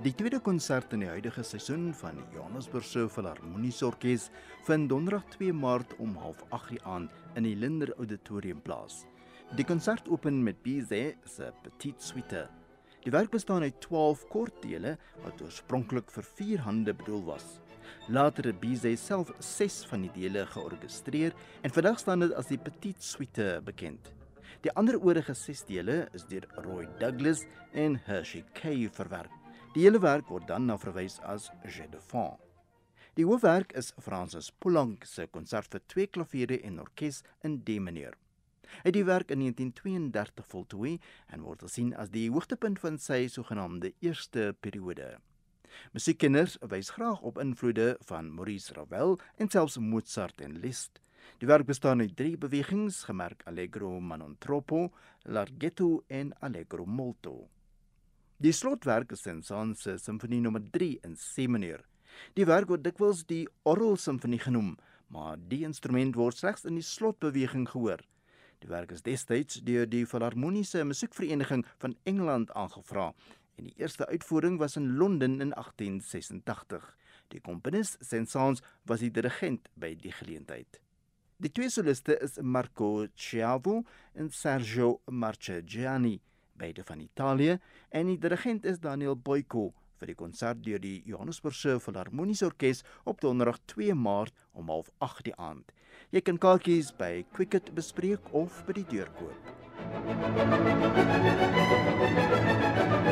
Die tweede konsert in die huidige seisoen van die Johannesburgse Filharmoniese Orkees vind donderdag 2 Maart om 08:30 die aand in die Linder Auditorium plaas. Die konsert open met Bizet se Petite Suite. Die werk bestaan uit 12 kort dele wat oorspronklik vir vier hande bedoel was. Later het Bizet self 6 van die dele georkestreer en vandag staan dit as die Petite Suite bekend. Die ander oorige 6 dele is deur Roy Douglas en Hershey Kay verwerk. Die hele werk word dan na verwys as Jeu de Fond. Die hoofwerk is Francis Poulenc se konsert vir twee klaviere en orkes in D mineur. Hy het die werk in 1932 voltooi en word gesien as die hoogtepunt van sy sogenaamde eerste periode. Musiekkenners wys graag op invloede van Maurice Ravel en selfs Mozart en Liszt. Die werk bestaan uit drie bewegings, gemerk Allegro non troppo, Larghetto en Allegro molto. Die slotwerk is Saint-Saëns se simfonie nommer 3 in C mineur. Die werk word dikwels die Orgel simfonie genoem, maar die instrument word slegs in die slotbeweging gehoor. Die werk is destyds deur die Filharmoniese Musiekvereniging van Engeland aangevra en die eerste uitvoering was in Londen in 1886. Die komponis Saint-Saëns was die dirigent by die geleentheid. Die twee soliste is Marco Chiavo en Sergio Marchegiani, beide van Italië, en die dirigent is Daniel Boyko vir die konsert deur die Johannesburgse Filharmoniese Orkees op Donderdag 2 Maart om 08:30 die aand. Jy kan kaartjies by Quicket bespreek of by die deur koop. Thank you.